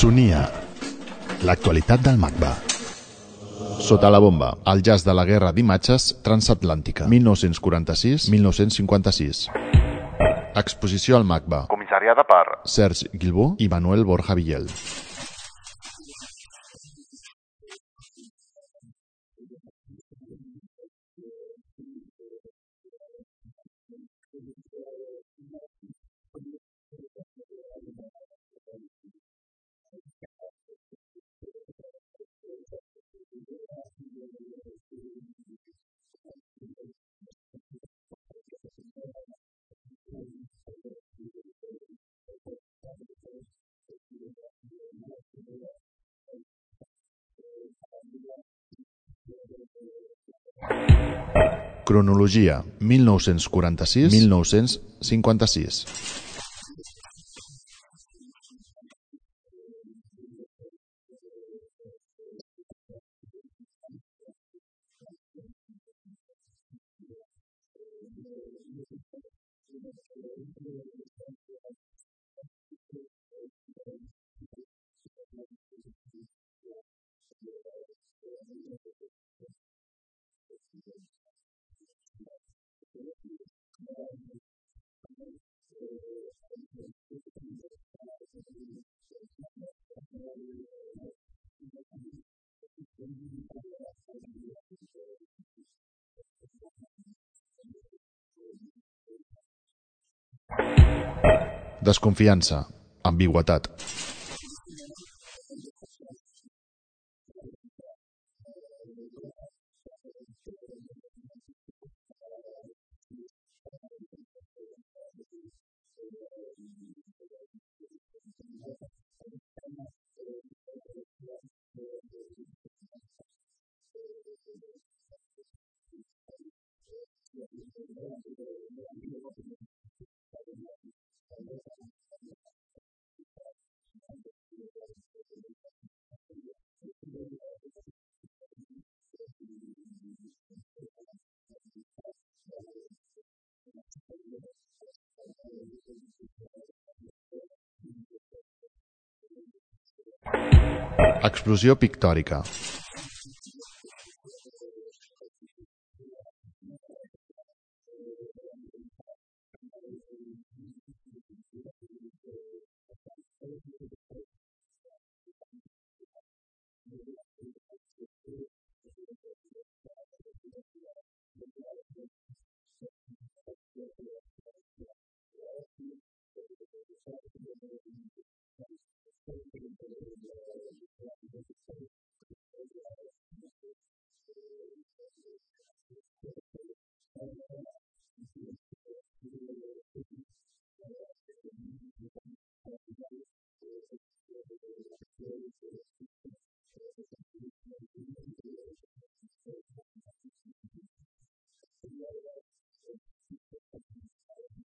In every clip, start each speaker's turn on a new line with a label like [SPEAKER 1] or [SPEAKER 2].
[SPEAKER 1] Sonia. L'actualitat del MACBA. Sota la bomba, el jazz de la guerra d'imatges transatlàntica, 1946-1956. Exposició al MACBA.
[SPEAKER 2] Comissariada per
[SPEAKER 1] Serge Guilbó i Manuel Borja Villel. Cronologia 1946-1956. Desconfiança, ambigüetat. Explosió pictòrica.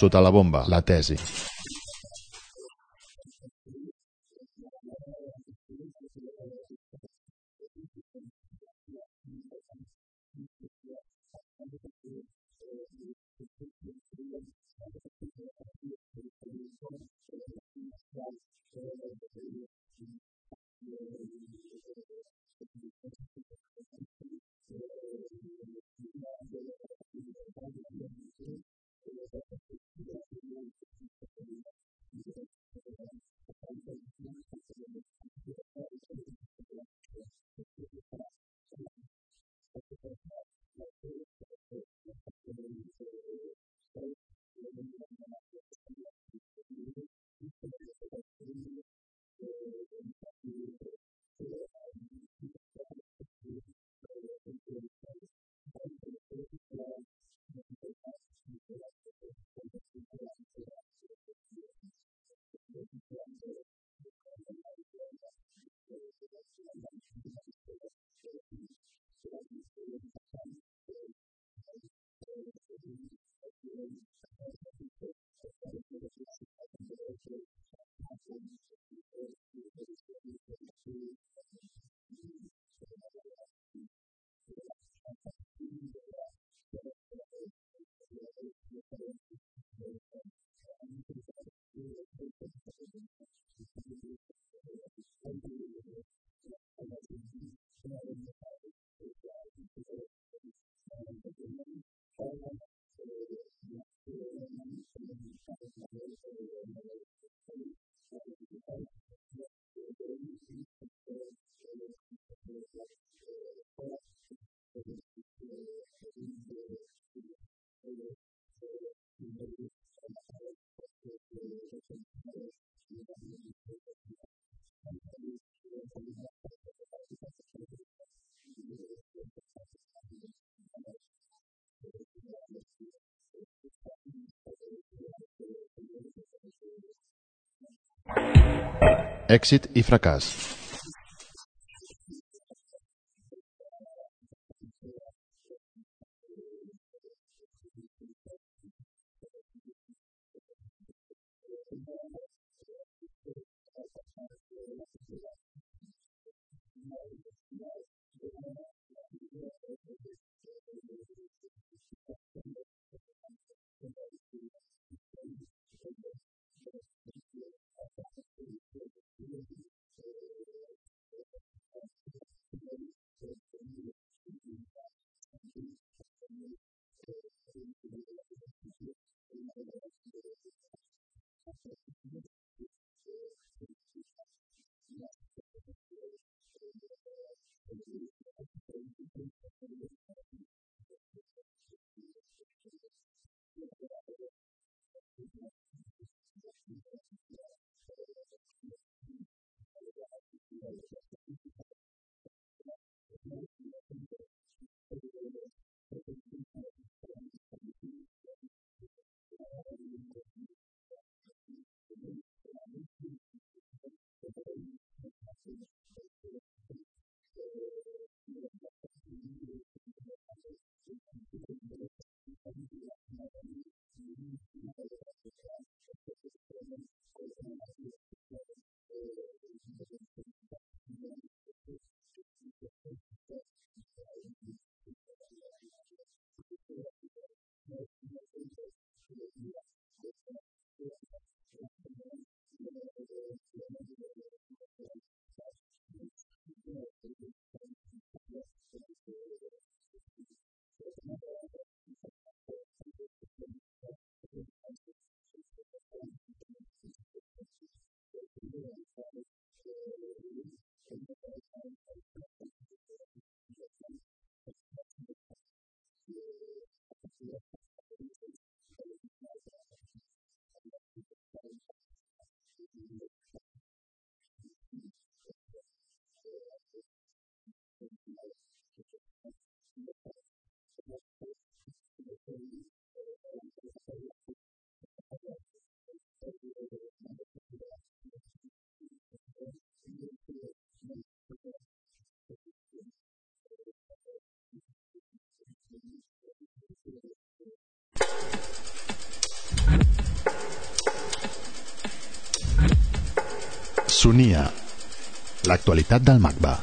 [SPEAKER 1] Sota la bomba, la tesi. Èxit i fracàs. Sonia. L'actualitat del MACBA.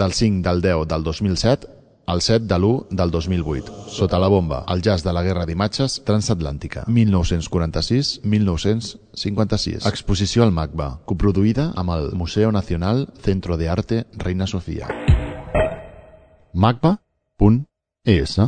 [SPEAKER 1] Del 5 del 10 del 2007 al 7 de l'1 del 2008. Sota la bomba, el jazz de la guerra d'imatges transatlàntica. 1946-1956. Exposició al MACBA, coproduïda amb el Museo Nacional Centro de Arte Reina Sofía. macba.es